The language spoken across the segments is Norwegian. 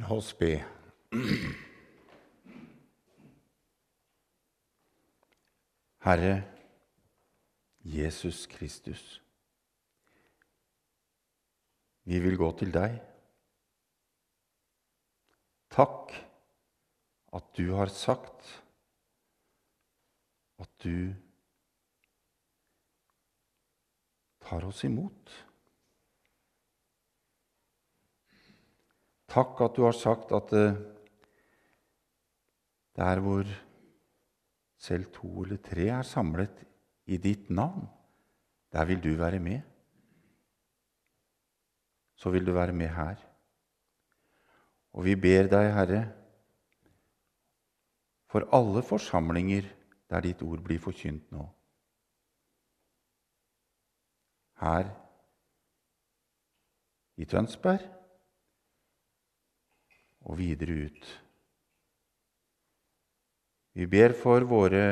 La oss be. Herre Jesus Kristus. Vi vil gå til deg. Takk at du har sagt at du tar oss imot. Takk at du har sagt at det der hvor selv to eller tre er samlet i ditt navn, der vil du være med. Så vil du være med her. Og vi ber deg, Herre, for alle forsamlinger der ditt ord blir forkynt nå. Her i Tønsberg og videre ut. Vi ber for våre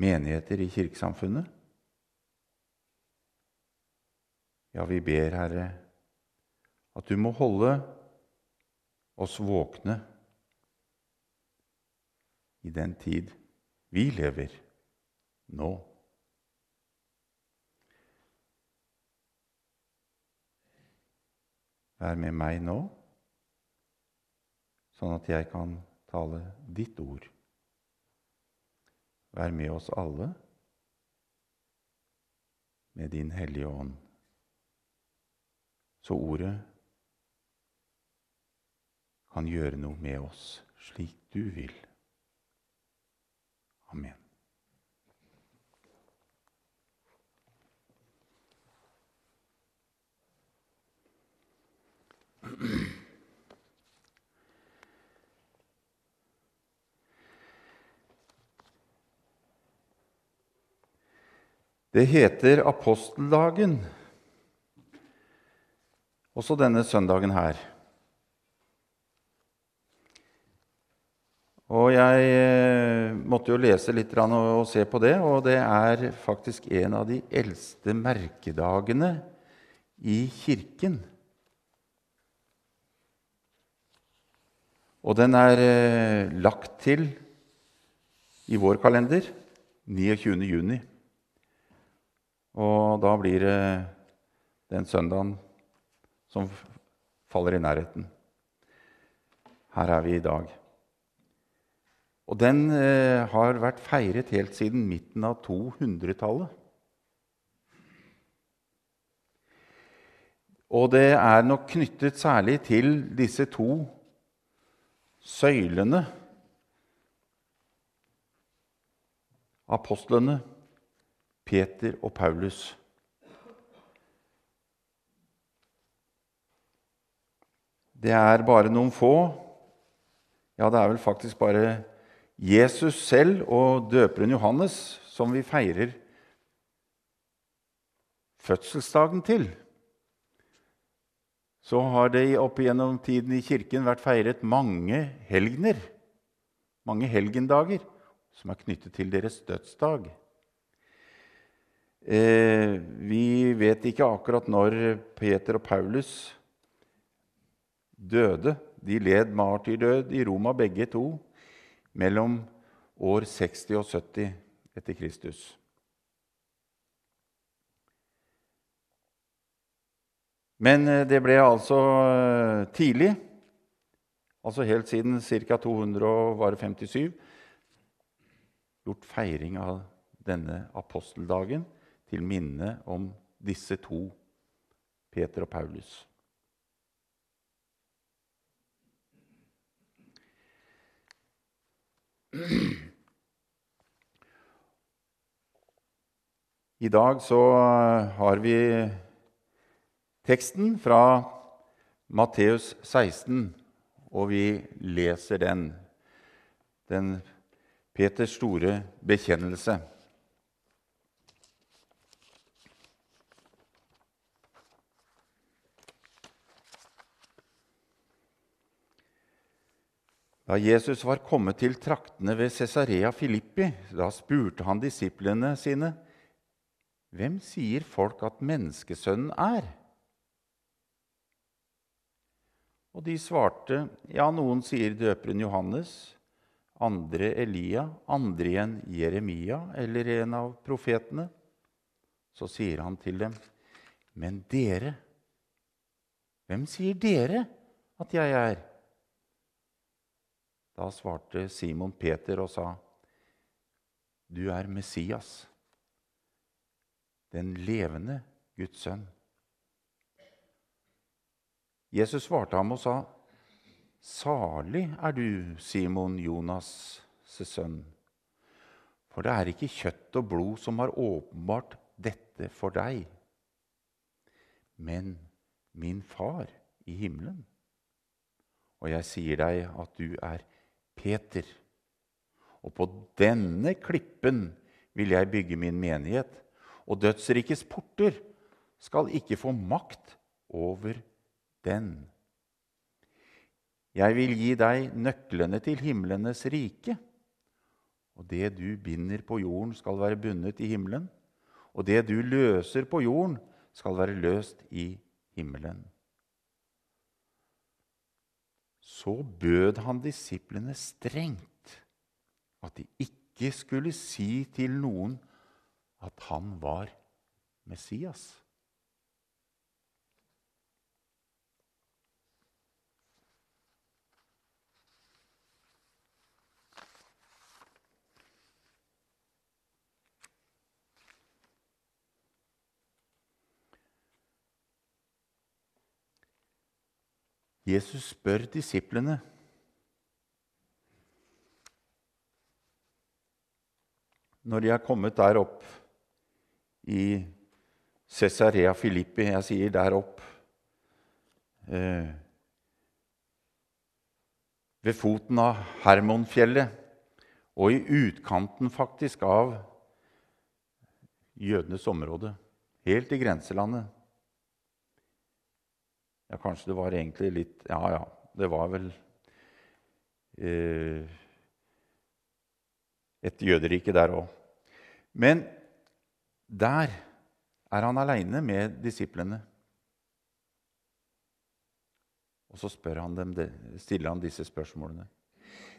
menigheter i kirkesamfunnet. Ja, vi ber, Herre, at du må holde oss våkne i den tid vi lever nå. Vær med meg nå, sånn at jeg kan tale ditt ord. Vær med oss alle med din Hellige Ånd, så ordet kan gjøre noe med oss slik du vil. Amen. Det heter aposteldagen, også denne søndagen her. Og jeg eh, måtte jo lese litt og se på det, og det er faktisk en av de eldste merkedagene i Kirken. Og den er eh, lagt til i vår kalender 29. juni. Og da blir det den søndagen som faller i nærheten. Her er vi i dag. Og den eh, har vært feiret helt siden midten av 200-tallet. Og det er nok knyttet særlig til disse to søylene apostlene Peter og Paulus. Det er bare noen få, ja, det er vel faktisk bare Jesus selv og døperen Johannes som vi feirer fødselsdagen til. Så har det opp igjennom tiden i Kirken vært feiret mange helgener, mange helgendager, som er knyttet til deres dødsdag. Eh, vi vet ikke akkurat når Peter og Paulus døde. De led martyrdød i Roma, begge to, mellom år 60 og 70 etter Kristus. Men eh, det ble altså eh, tidlig, altså helt siden ca. 257, gjort feiring av denne aposteldagen til minne om disse to, Peter og Paulus. I dag så har vi teksten fra Matteus 16, og vi leser den. Den Peters store bekjennelse. Da Jesus var kommet til traktene ved Cesarea Filippi, da spurte han disiplene sine, 'Hvem sier folk at menneskesønnen er?' Og de svarte, ja, noen sier døperen Johannes, andre Elia, andre igjen Jeremia eller en av profetene. Så sier han til dem, men dere, hvem sier dere at jeg er? Da svarte Simon Peter og sa, du er Messias, den levende Guds sønn. Jesus svarte ham og sa, 'Salig er du, Simon Jonas' sønn.' For det er ikke kjøtt og blod som har åpenbart dette for deg, men min far i himmelen. Og jeg sier deg at du er Peter, og på denne klippen vil jeg bygge min menighet, og dødsrikets porter skal ikke få makt over den. Jeg vil gi deg nøklene til himlenes rike. Og det du binder på jorden, skal være bundet i himmelen. Og det du løser på jorden, skal være løst i himmelen. Så bød han disiplene strengt at de ikke skulle si til noen at han var Messias. Jesus spør disiplene Når de er kommet der opp i Cesarea Filippi Jeg sier der opp eh, Ved foten av Hermonfjellet og i utkanten faktisk av jødenes område, helt i grenselandet. Ja, kanskje det var egentlig litt Ja, ja, det var vel eh, et jøderike der òg. Men der er han aleine med disiplene. Og så han dem, stiller han disse spørsmålene.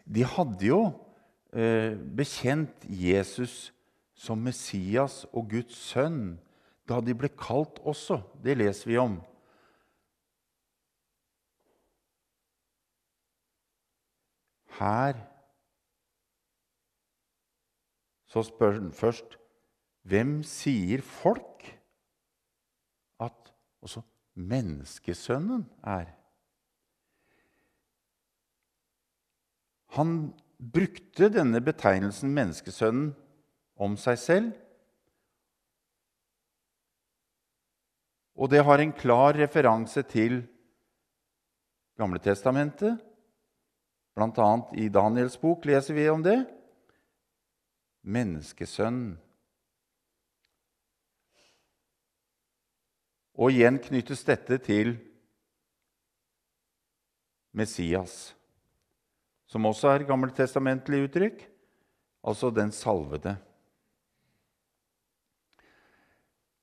De hadde jo eh, bekjent Jesus som Messias og Guds sønn da de ble kalt også. Det leser vi om. Her så spør han først hvem sier folk at også menneskesønnen er? Han brukte denne betegnelsen menneskesønnen om seg selv. Og det har en klar referanse til Gamletestamentet Bl.a. i Daniels bok leser vi om det. Menneskesønn. Og igjen knyttes dette til Messias, som også er gammeltestamentlig uttrykk, altså den salvede.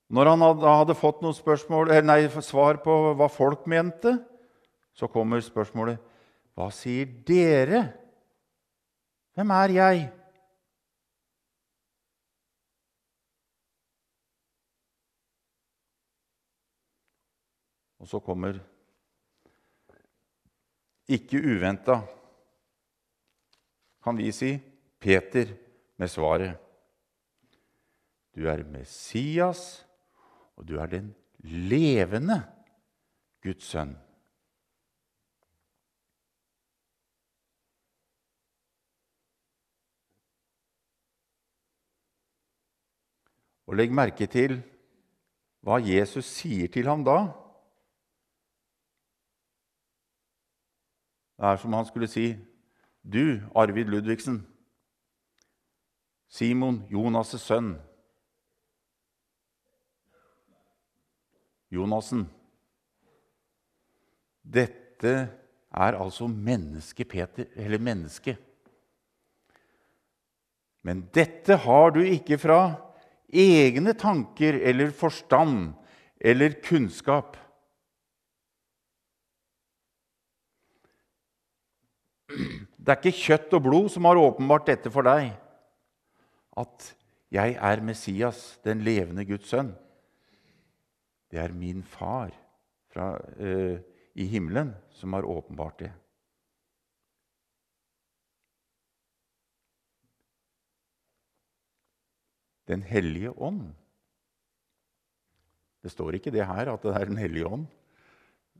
Når han hadde fått noen spørsmål, nei, svar på hva folk mente, så kommer spørsmålet hva sier dere? Hvem er jeg? Og så kommer ikke uventa, kan vi si, Peter med svaret. Du er Messias, og du er den levende Guds sønn. Og legg merke til hva Jesus sier til ham da. Det er som han skulle si, 'Du, Arvid Ludvigsen, Simon, Jonas' sønn' Jonassen. Dette er altså menneske Peter, eller menneske. Men dette har du ikke fra egne tanker eller forstand eller kunnskap. Det er ikke kjøtt og blod som har åpenbart dette for deg, at jeg er Messias, den levende Guds sønn. Det er min far fra, uh, i himmelen som har åpenbart det. Den hellige ånd. Det står ikke det her at det er Den hellige ånd,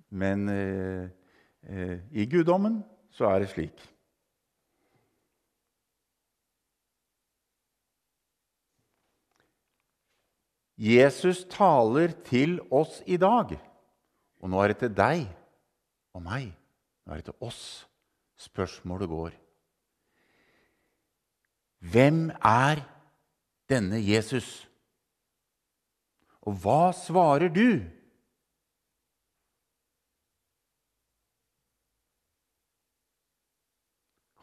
men eh, eh, i guddommen så er det slik. Jesus taler til oss i dag, og nå er det til deg og meg. Nå er det til oss spørsmålet går. Hvem er denne Jesus? Og hva svarer du?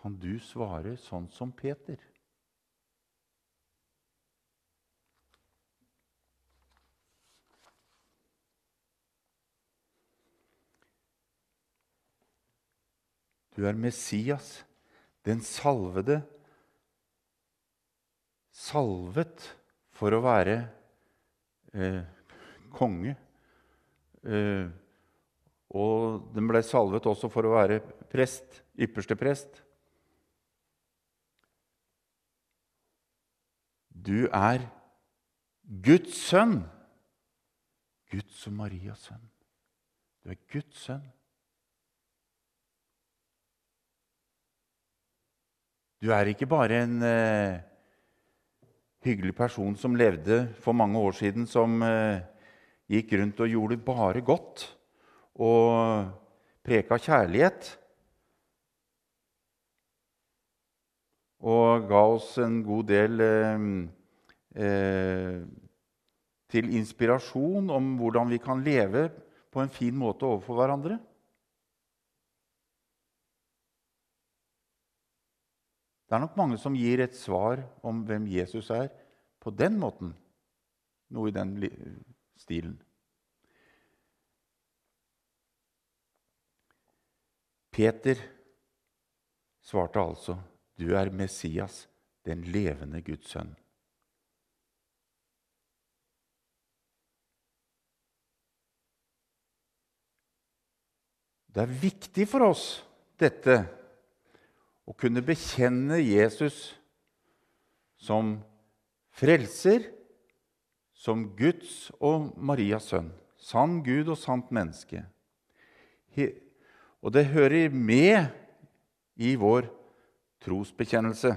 Kan du svare sånn som Peter? Du er Messias, den salvede, salvet for å være eh, konge. Eh, og den ble salvet også for å være prest, ypperste prest. Du er Guds sønn. Guds og Marias sønn. Du er Guds sønn. Du er ikke bare en eh, hyggelig person som levde for mange år siden, som eh, gikk rundt og gjorde bare godt og preka kjærlighet. Og ga oss en god del eh, eh, til inspirasjon om hvordan vi kan leve på en fin måte overfor hverandre. Det er nok mange som gir et svar om hvem Jesus er, på den måten. Noe i den stilen. Peter svarte altså, 'Du er Messias, den levende Guds sønn'. Det er viktig for oss, dette å kunne bekjenne Jesus som frelser, som Guds og Marias sønn. Sann Gud og sant menneske. Og det hører med i vår trosbekjennelse.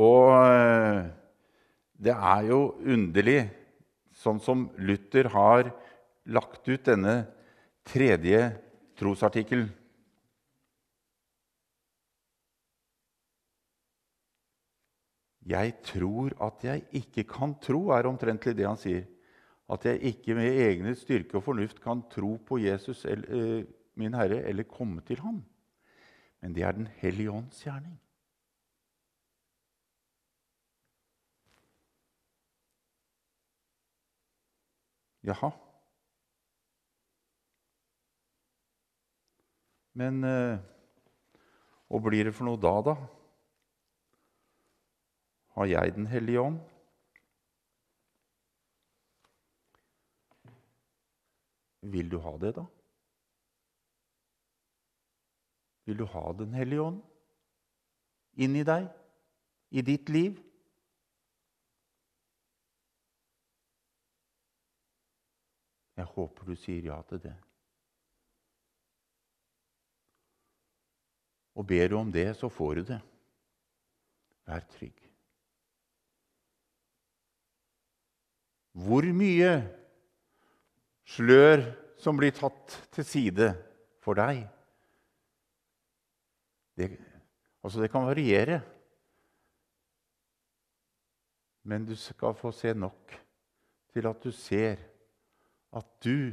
Og eh, det er jo underlig, sånn som Luther har lagt ut denne tredje trosartikkelen. Jeg tror at jeg ikke kan tro, er omtrentlig det han sier. At jeg ikke med egne styrke og fornuft kan tro på Jesus, eh, min Herre, eller komme til ham. Men det er Den hellige ånds gjerning. Jaha. Men eh, hva blir det for noe da, da? Har jeg Den hellige ånd? Vil du ha det, da? Vil du ha Den hellige ånd inni deg, i ditt liv? Jeg håper du sier ja til det. Og ber du om det, så får du det. Vær trygg. Hvor mye slør som blir tatt til side for deg. Det, altså det kan variere. Men du skal få se nok til at du ser at du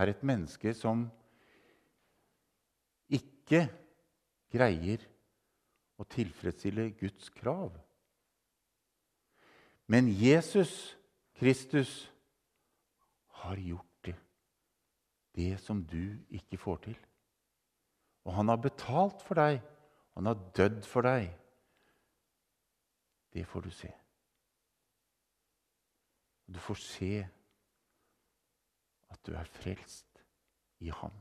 er et menneske som ikke greier å tilfredsstille Guds krav. Men Jesus Kristus har gjort det. det som du ikke får til. Og han har betalt for deg. Han har dødd for deg. Det får du se. Du får se at du er frelst i ham.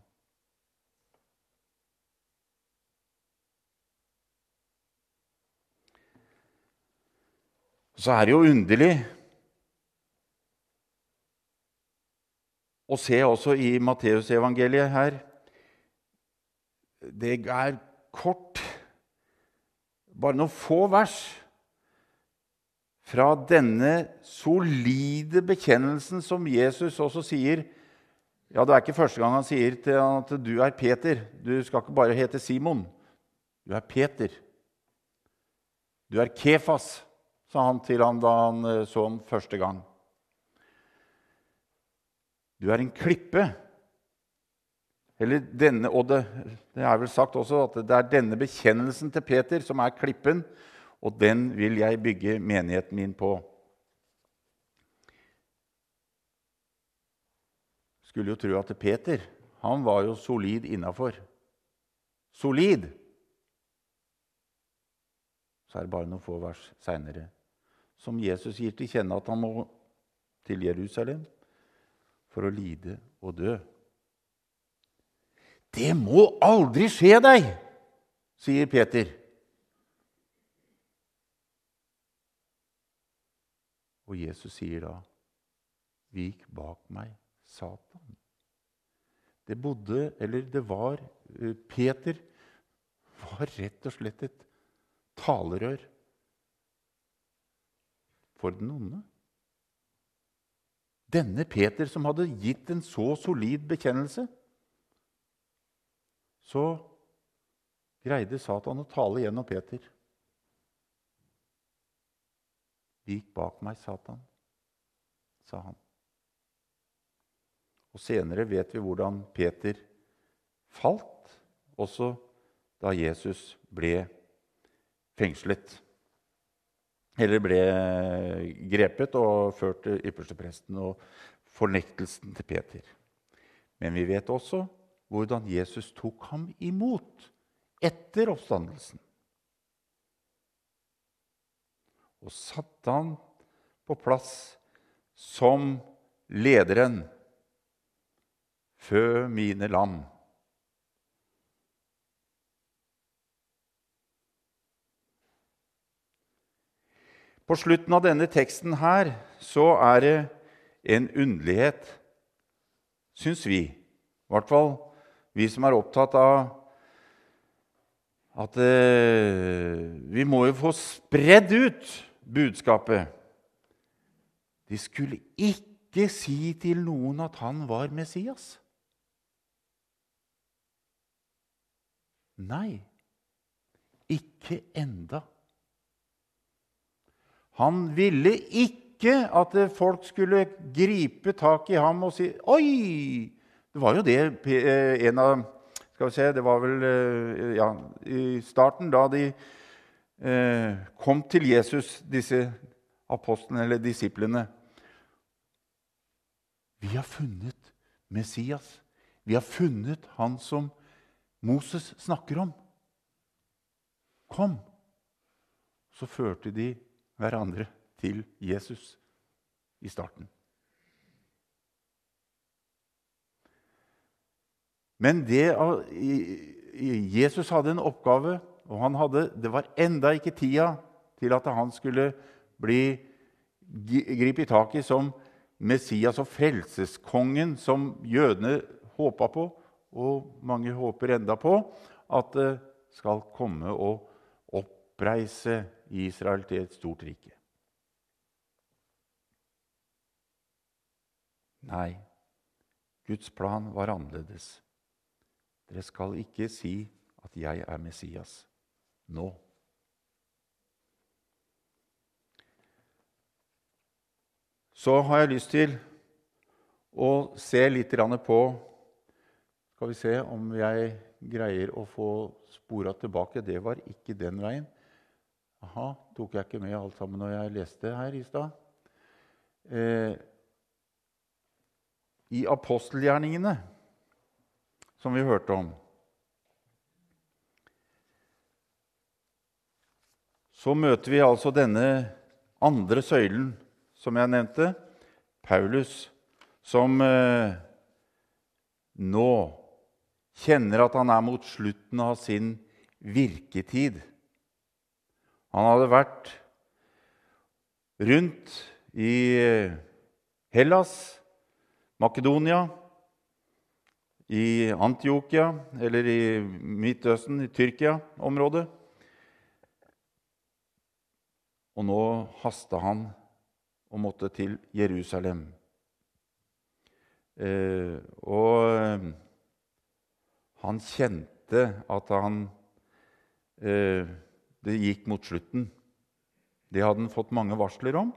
Så er det jo underlig å se også i Matteusevangeliet her Det er kort, bare noen få vers fra denne solide bekjennelsen som Jesus også sier ja, Det er ikke første gang han sier til han at du er Peter. Du skal ikke bare hete Simon. Du er Peter. Du er Kefas, sa han til ham da han eh, så ham første gang. Du er en klippe. Eller denne, og det, det er vel sagt også at det er denne bekjennelsen til Peter som er klippen, og den vil jeg bygge menigheten min på. Skulle jo tro at Peter han var jo solid innafor. Solid! Så er det bare noen få vers seinere som Jesus gir til kjenne at han må til Jerusalem for å lide og dø. Det må aldri skje deg, sier Peter. Og Jesus sier da, 'Vik bak meg, Satan'. Det bodde, eller det var eh, Peter var rett og slett et talerør for den onde. Denne Peter som hadde gitt en så solid bekjennelse, så greide Satan å tale gjennom Peter. Vik bak meg, Satan, sa han. Og Senere vet vi hvordan Peter falt, også da Jesus ble fengslet. Eller ble grepet og ført til ypperstepresten og fornektelsen til Peter. Men vi vet også hvordan Jesus tok ham imot etter oppstandelsen. og satte han på plass som lederen. Fø mine lam. På slutten av denne teksten her så er det en underlighet, syns vi. I hvert fall vi som er opptatt av at eh, vi må jo få spredd ut budskapet. De skulle ikke si til noen at han var Messias. Nei, ikke enda. Han ville ikke at folk skulle gripe tak i ham og si 'Oi!' Det var jo det eh, en av skal vi se, Det var vel eh, ja, i starten, da de eh, kom til Jesus, disse apostlene eller disiplene. Vi har funnet Messias. Vi har funnet han som Moses snakker om. Kom! Så førte de hverandre til Jesus i starten. Men det, Jesus hadde en oppgave og han hadde, Det var enda ikke tida til at han skulle bli gripet tak i som Messias og frelseskongen som jødene håpa på, og mange håper enda på, at det skal komme og oppreise Israel til et stort rike. Nei, Guds plan var annerledes. Dere skal ikke si at jeg er Messias nå. Så har jeg lyst til å se litt på Skal vi se om jeg greier å få spora tilbake. Det var ikke den veien. Aha, tok jeg ikke med alt sammen når jeg leste her i stad? Eh, I apostelgjerningene som vi hørte om. Så møter vi altså denne andre søylen som jeg nevnte, Paulus, som eh, nå kjenner at han er mot slutten av sin virketid. Han hadde vært rundt i Hellas, Makedonia, i Antiokia, eller i Midtøsten, i Tyrkia-området. Og nå hasta han og måtte til Jerusalem. Eh, og han kjente at han eh, Det gikk mot slutten. Det hadde han fått mange varsler om.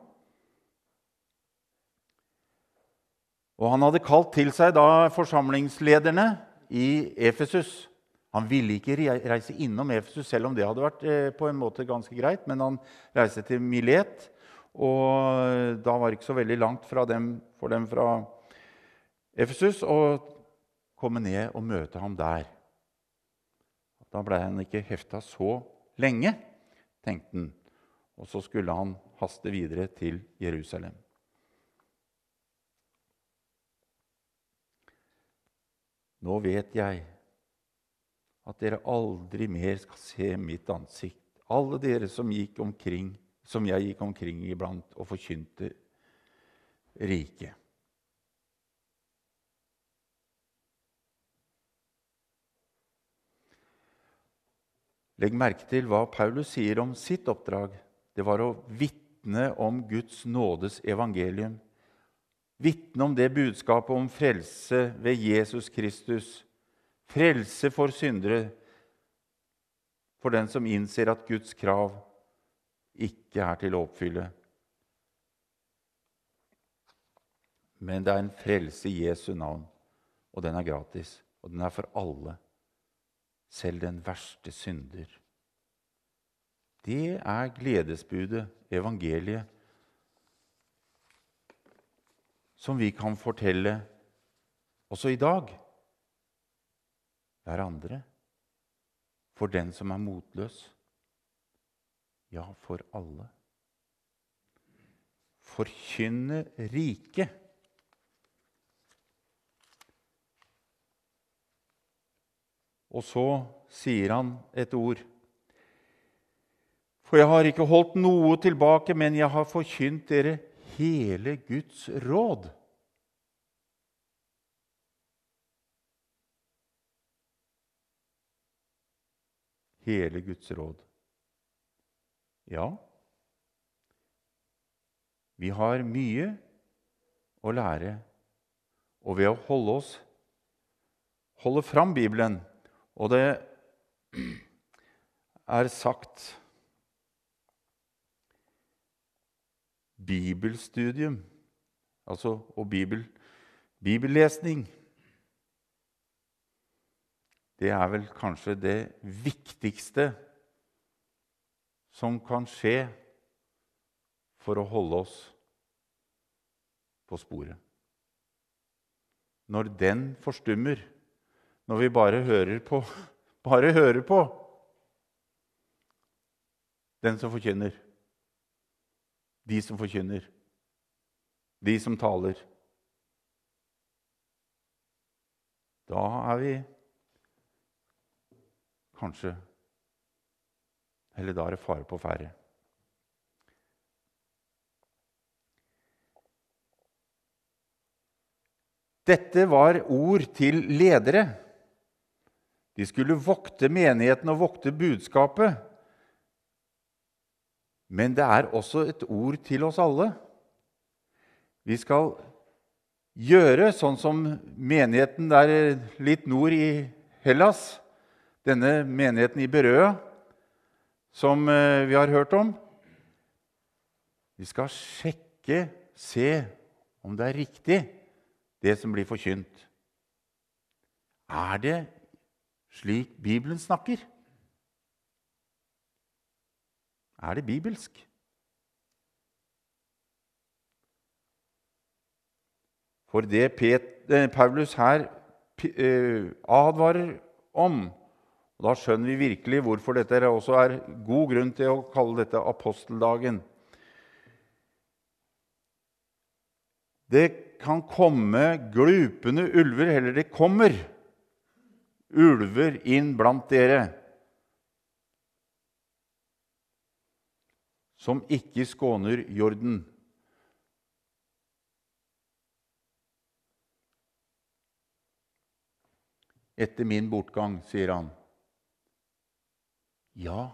Og han hadde kalt til seg da forsamlingslederne i Efesus. Han ville ikke reise innom Efesus, selv om det hadde vært eh, på en måte ganske greit. Men han reiste til Milet, og da var det ikke så veldig langt dem, for dem fra Efesus. Og komme ned og møte ham der. Da ble han ikke hefta så lenge, tenkte han. Og så skulle han haste videre til Jerusalem. Nå vet jeg at dere aldri mer skal se mitt ansikt, alle dere som, gikk omkring, som jeg gikk omkring iblant og forkynte riket. Legg merke til hva Paulus sier om sitt oppdrag. Det var å vitne om Guds nådes evangelium. Vitne om det budskapet om frelse ved Jesus Kristus. Frelse for syndere, for den som innser at Guds krav ikke er til å oppfylle. Men det er en frelse i Jesu navn, og den er gratis, og den er for alle selv den verste synder. Det er gledesbudet, evangeliet, som vi kan fortelle også i dag hverandre. For den som er motløs. Ja, for alle. Forkynne riket. Og så sier han et ord. For jeg har ikke holdt noe tilbake, men jeg har forkynt dere hele Guds råd. Hele Guds råd. Ja, vi har mye å lære, og ved å holde oss holde fram Bibelen og det er sagt bibelstudium, altså og bibel, bibellesning Det er vel kanskje det viktigste som kan skje for å holde oss på sporet. Når den forstummer, når vi bare hører på bare hører på den som forkynner. De som forkynner. De som taler. Da er vi kanskje Eller da er det fare på ferde. Dette var ord til ledere. De skulle vokte menigheten og vokte budskapet. Men det er også et ord til oss alle. Vi skal gjøre sånn som menigheten der litt nord i Hellas, denne menigheten i Berøa, som eh, vi har hørt om. Vi skal sjekke, se om det er riktig, det som blir forkynt. Er det slik Bibelen snakker? Er det bibelsk? For det eh, Paulus her eh, advarer om. Og da skjønner vi virkelig hvorfor dette også er god grunn til å kalle dette aposteldagen. Det kan komme glupende ulver, eller det kommer ulver inn blant dere som ikke skåner jorden. Etter min bortgang, sier han. Ja,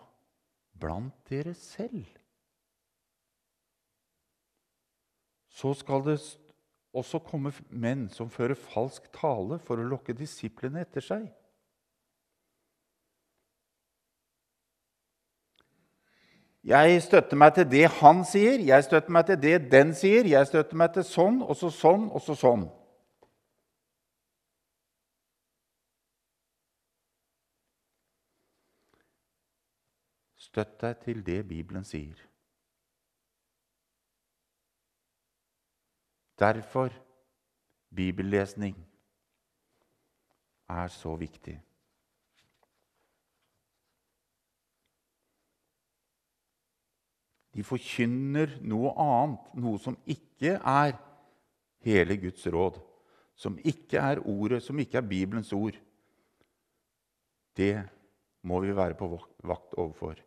blant dere selv. Så skal det også komme menn som fører falsk tale for å lokke disiplene etter seg. Jeg støtter meg til det han sier, jeg støtter meg til det den sier. Jeg støtter meg til sånn, og så sånn, og så sånn. Støtt deg til det Bibelen sier. Derfor bibellesning er så viktig. De forkynner noe annet, noe som ikke er hele Guds råd, som ikke er ordet, som ikke er Bibelens ord. Det må vi være på vakt overfor.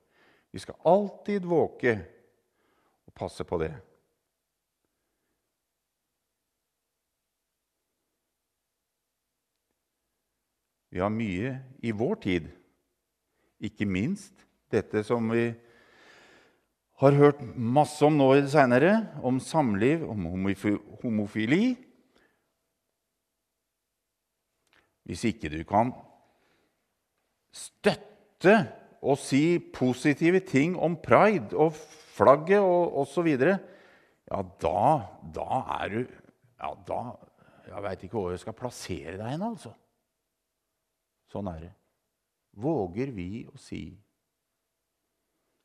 Vi skal alltid våke og passe på det. Vi har mye i vår tid, ikke minst dette som vi har hørt masse om nå i det seinere, om samliv, om homofili. Hvis ikke du kan støtte og si positive ting om pride og flagget og osv., ja, da, da er du Ja, da Jeg veit ikke hvor jeg skal plassere deg hen, altså. Sånn er det. Våger vi å si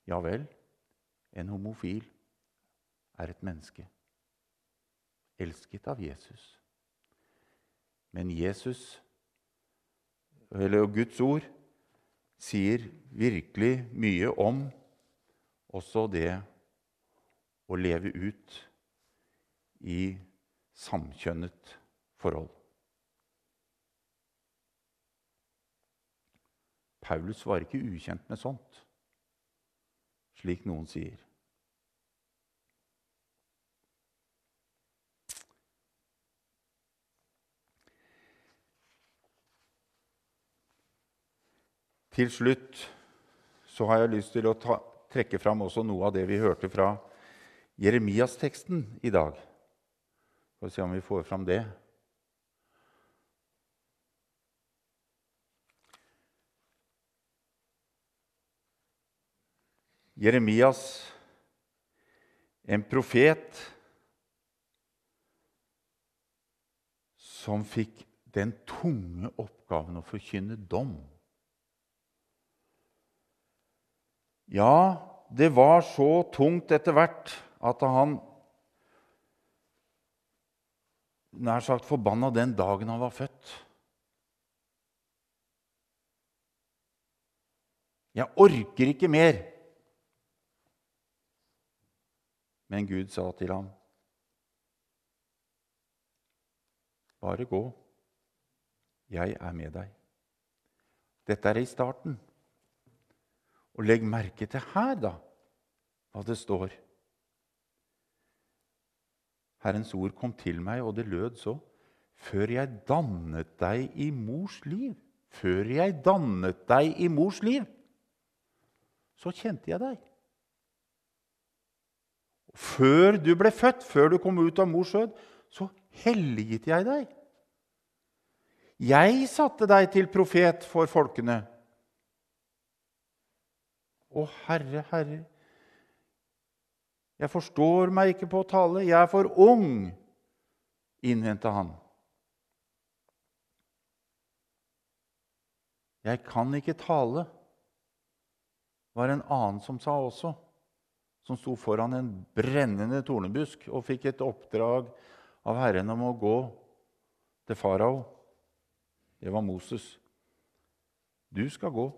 ja vel, en homofil er et menneske, elsket av Jesus. Men Jesus, eller Guds ord, sier virkelig mye om også det å leve ut i samkjønnet forhold. Paulus var ikke ukjent med sånt, slik noen sier. Til slutt så har jeg lyst til å ta, trekke fram også noe av det vi hørte fra Jeremias-teksten i dag. Får se om vi får fram det. Jeremias, en profet som fikk den tunge oppgaven å forkynne dom. Ja, det var så tungt etter hvert at han nær sagt forbanna den dagen han var født. Jeg orker ikke mer. Men Gud sa til ham, 'Bare gå. Jeg er med deg.' Dette er i starten. Og legg merke til her, da, hva det står. Herrens ord kom til meg, og det lød så. Før jeg dannet deg i mors liv, før jeg dannet deg i mors liv, så kjente jeg deg. Før du ble født, før du kom ut av mors skjød, så helliget jeg deg. Jeg satte deg til profet for folkene. Å, Herre, Herre, jeg forstår meg ikke på å tale, jeg er for ung, innvendte han. Jeg kan ikke tale, var en annen som sa også, som sto foran en brennende tornebusk og fikk et oppdrag av Herren om å gå til farao. Det var Moses. Du skal gå.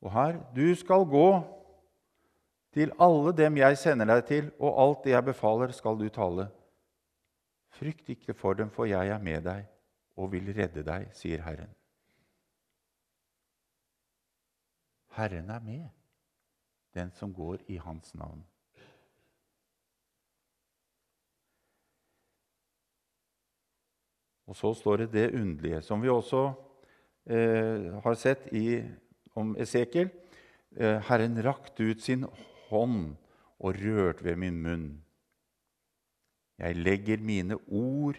Og her Du skal gå til alle dem jeg sender deg til, og alt det jeg befaler, skal du tale. Frykt ikke for dem, for jeg er med deg og vil redde deg, sier Herren. Herren er med, den som går i Hans navn. Og så står det det underlige, som vi også eh, har sett i, om Esekiel. Eh, Herren rakte ut sin hånd og rørte ved min munn. Jeg legger mine ord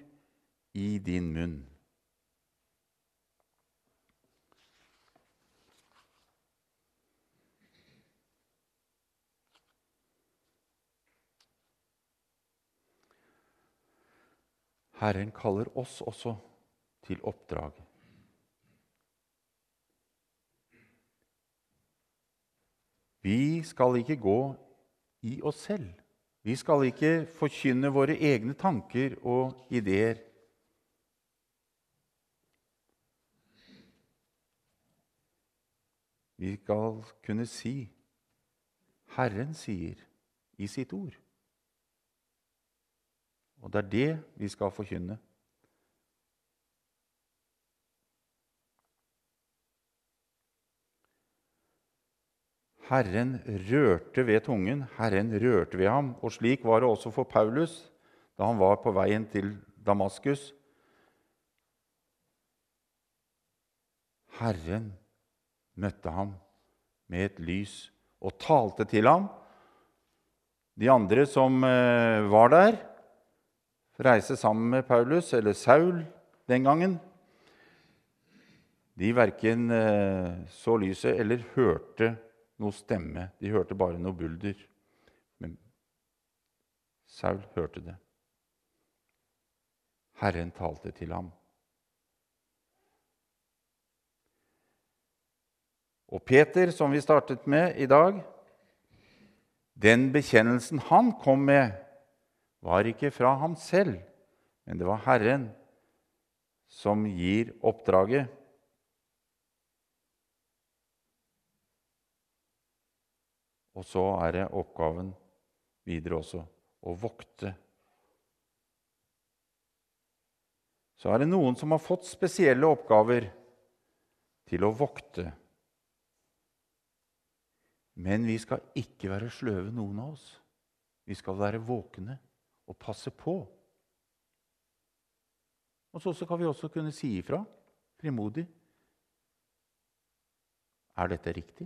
i din munn. Herren kaller oss også til oppdrag. Vi skal ikke gå i oss selv. Vi skal ikke forkynne våre egne tanker og ideer. Vi skal kunne si Herren sier i sitt ord. Og det er det vi skal forkynne. Herren rørte ved tungen, Herren rørte ved ham. Og slik var det også for Paulus da han var på veien til Damaskus. Herren møtte ham med et lys og talte til ham. De andre som eh, var der, reiste sammen med Paulus, eller Saul den gangen. De verken eh, så lyset eller hørte noe stemme. De hørte bare noe bulder. Men Saul hørte det. Herren talte til ham. Og Peter, som vi startet med i dag, den bekjennelsen han kom med, var ikke fra ham selv, men det var Herren som gir oppdraget. Og så er det oppgaven videre også å vokte. Så er det noen som har fått spesielle oppgaver til å vokte. Men vi skal ikke være sløve, noen av oss. Vi skal være våkne og passe på. Og så kan vi også kunne si ifra frimodig. Er dette riktig?